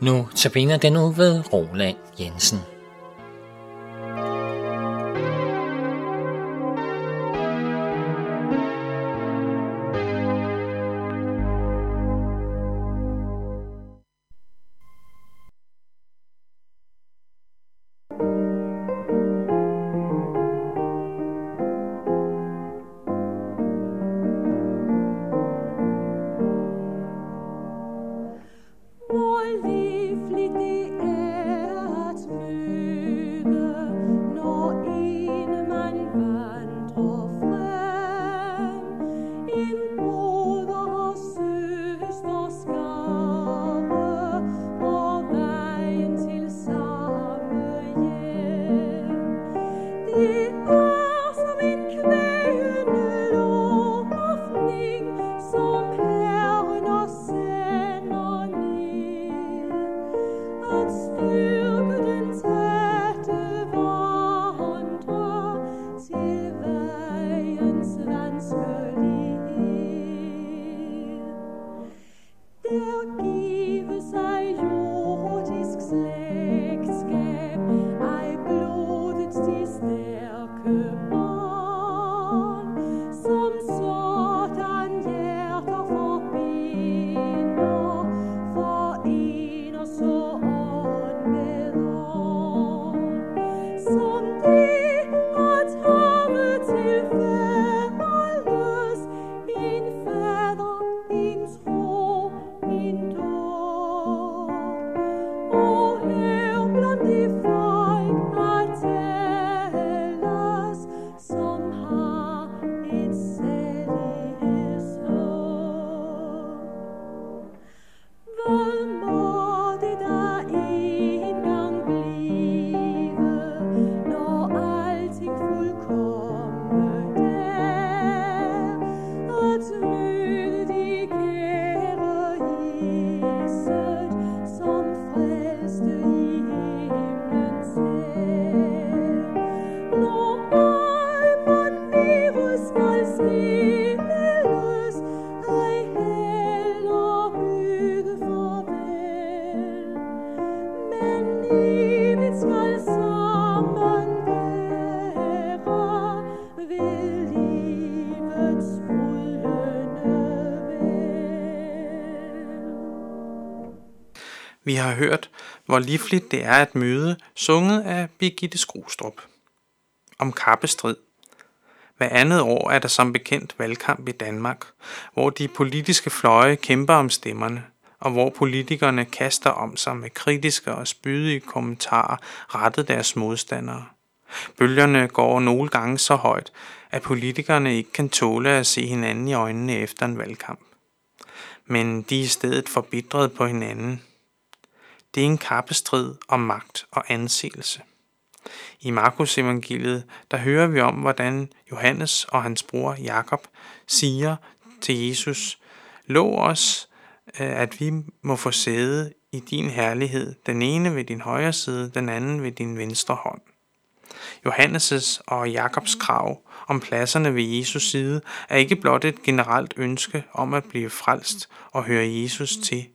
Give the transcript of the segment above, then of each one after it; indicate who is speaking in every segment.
Speaker 1: Nu tabiner den ud ved Roland Jensen.
Speaker 2: Vi har hørt, hvor livligt det er at møde, sunget af Birgitte Skrustrup. Om kappestrid. Hver andet år er der som bekendt valgkamp i Danmark, hvor de politiske fløje kæmper om stemmerne, og hvor politikerne kaster om sig med kritiske og spydige kommentarer rettet deres modstandere. Bølgerne går nogle gange så højt, at politikerne ikke kan tåle at se hinanden i øjnene efter en valgkamp. Men de er i stedet forbitret på hinanden – det er en kappestrid om magt og anseelse. I Markus evangeliet, der hører vi om, hvordan Johannes og hans bror Jakob siger til Jesus, Lov os, øh, at vi må få sæde i din herlighed, den ene ved din højre side, den anden ved din venstre hånd. Johannes' og Jakobs krav om pladserne ved Jesus side er ikke blot et generelt ønske om at blive frelst og høre Jesus til,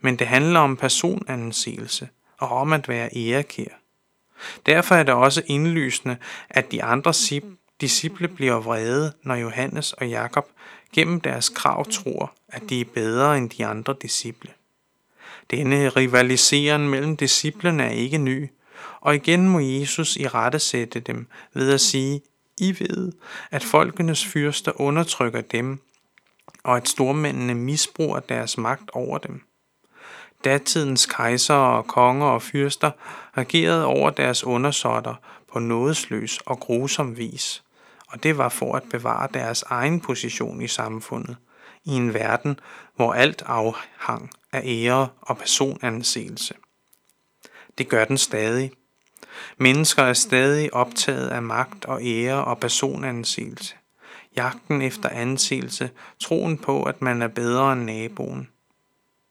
Speaker 2: men det handler om personansigelse og om at være ærekær. Derfor er det også indlysende, at de andre disciple bliver vrede, når Johannes og Jakob gennem deres krav tror, at de er bedre end de andre disciple. Denne rivaliseren mellem disciplene er ikke ny, og igen må Jesus i rette sætte dem ved at sige, I ved, at folkenes fyrster undertrykker dem, og at stormændene misbruger deres magt over dem. Datidens kejsere, konger og fyrster regerede over deres undersåtter på nådesløs og grusom vis, og det var for at bevare deres egen position i samfundet, i en verden, hvor alt afhang af ære og personanseelse. Det gør den stadig. Mennesker er stadig optaget af magt og ære og personanseelse. Jagten efter anseelse, troen på, at man er bedre end naboen –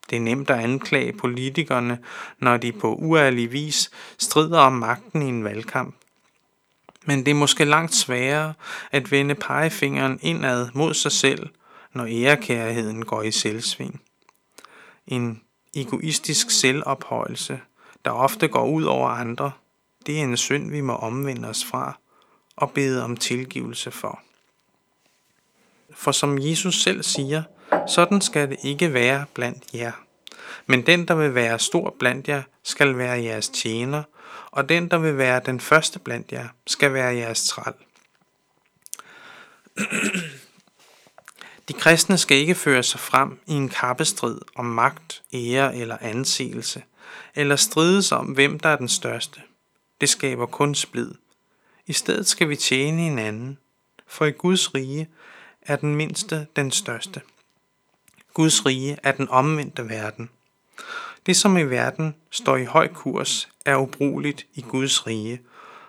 Speaker 2: det er nemt at anklage politikerne, når de på uærlig vis strider om magten i en valgkamp. Men det er måske langt sværere at vende pegefingeren indad mod sig selv, når ærekærheden går i selvsving. En egoistisk selvophøjelse, der ofte går ud over andre, det er en synd, vi må omvende os fra og bede om tilgivelse for. For som Jesus selv siger, sådan skal det ikke være blandt jer. Men den, der vil være stor blandt jer, skal være jeres tjener, og den, der vil være den første blandt jer, skal være jeres træl. De kristne skal ikke føre sig frem i en kappestrid om magt, ære eller anseelse, eller strides om, hvem der er den største. Det skaber kun splid. I stedet skal vi tjene hinanden, for i Guds rige er den mindste den største. Guds rige er den omvendte verden. Det, som i verden står i høj kurs, er ubrugeligt i Guds rige,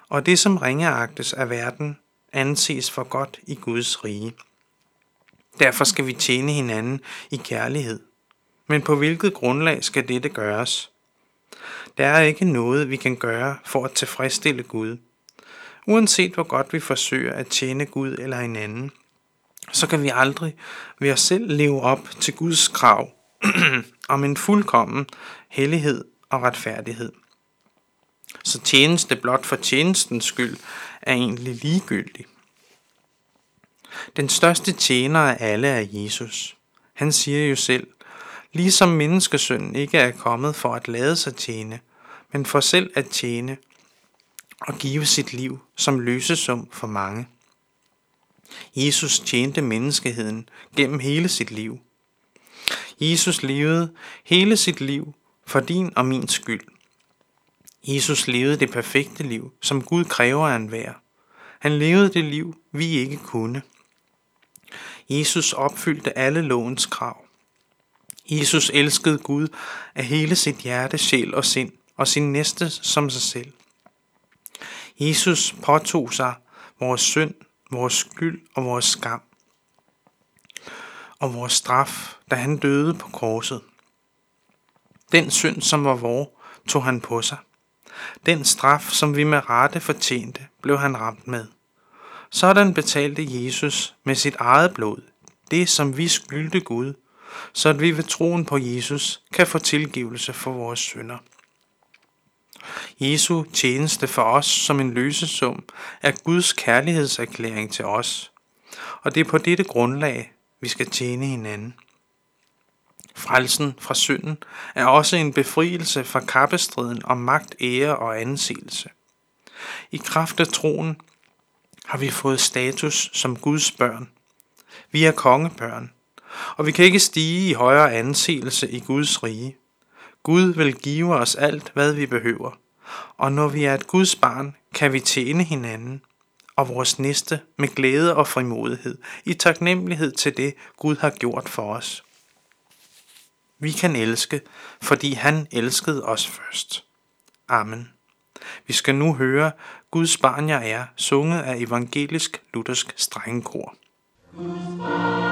Speaker 2: og det, som ringeagtes af verden, anses for godt i Guds rige. Derfor skal vi tjene hinanden i kærlighed. Men på hvilket grundlag skal dette gøres? Der er ikke noget, vi kan gøre for at tilfredsstille Gud. Uanset hvor godt vi forsøger at tjene Gud eller hinanden, så kan vi aldrig ved os selv leve op til Guds krav om en fuldkommen hellighed og retfærdighed. Så tjeneste blot for tjenestens skyld er egentlig ligegyldig. Den største tjener af alle er Jesus. Han siger jo selv, ligesom menneskesønnen ikke er kommet for at lade sig tjene, men for selv at tjene og give sit liv som løsesum for mange. Jesus tjente menneskeheden gennem hele sit liv. Jesus levede hele sit liv for din og min skyld. Jesus levede det perfekte liv, som Gud kræver af enhver. Han levede det liv, vi ikke kunne. Jesus opfyldte alle lovens krav. Jesus elskede Gud af hele sit hjerte, sjæl og sind, og sin næste som sig selv. Jesus påtog sig vores synd, vores skyld og vores skam, og vores straf, da han døde på korset. Den synd, som var vor, tog han på sig. Den straf, som vi med rette fortjente, blev han ramt med. Sådan betalte Jesus med sit eget blod det, som vi skyldte Gud, så at vi ved troen på Jesus kan få tilgivelse for vores synder. Jesu tjeneste for os som en løsesum er Guds kærlighedserklæring til os, og det er på dette grundlag, vi skal tjene hinanden. Frelsen fra synden er også en befrielse fra kappestriden om magt, ære og anseelse. I kraft af troen har vi fået status som Guds børn. Vi er kongebørn, og vi kan ikke stige i højere anseelse i Guds rige. Gud vil give os alt, hvad vi behøver, og når vi er et Guds barn, kan vi tjene hinanden og vores næste med glæde og frimodighed i taknemmelighed til det, Gud har gjort for os. Vi kan elske, fordi han elskede os først. Amen. Vi skal nu høre Guds barn jeg er, sunget af evangelisk luthersk strengekor. Guds barn.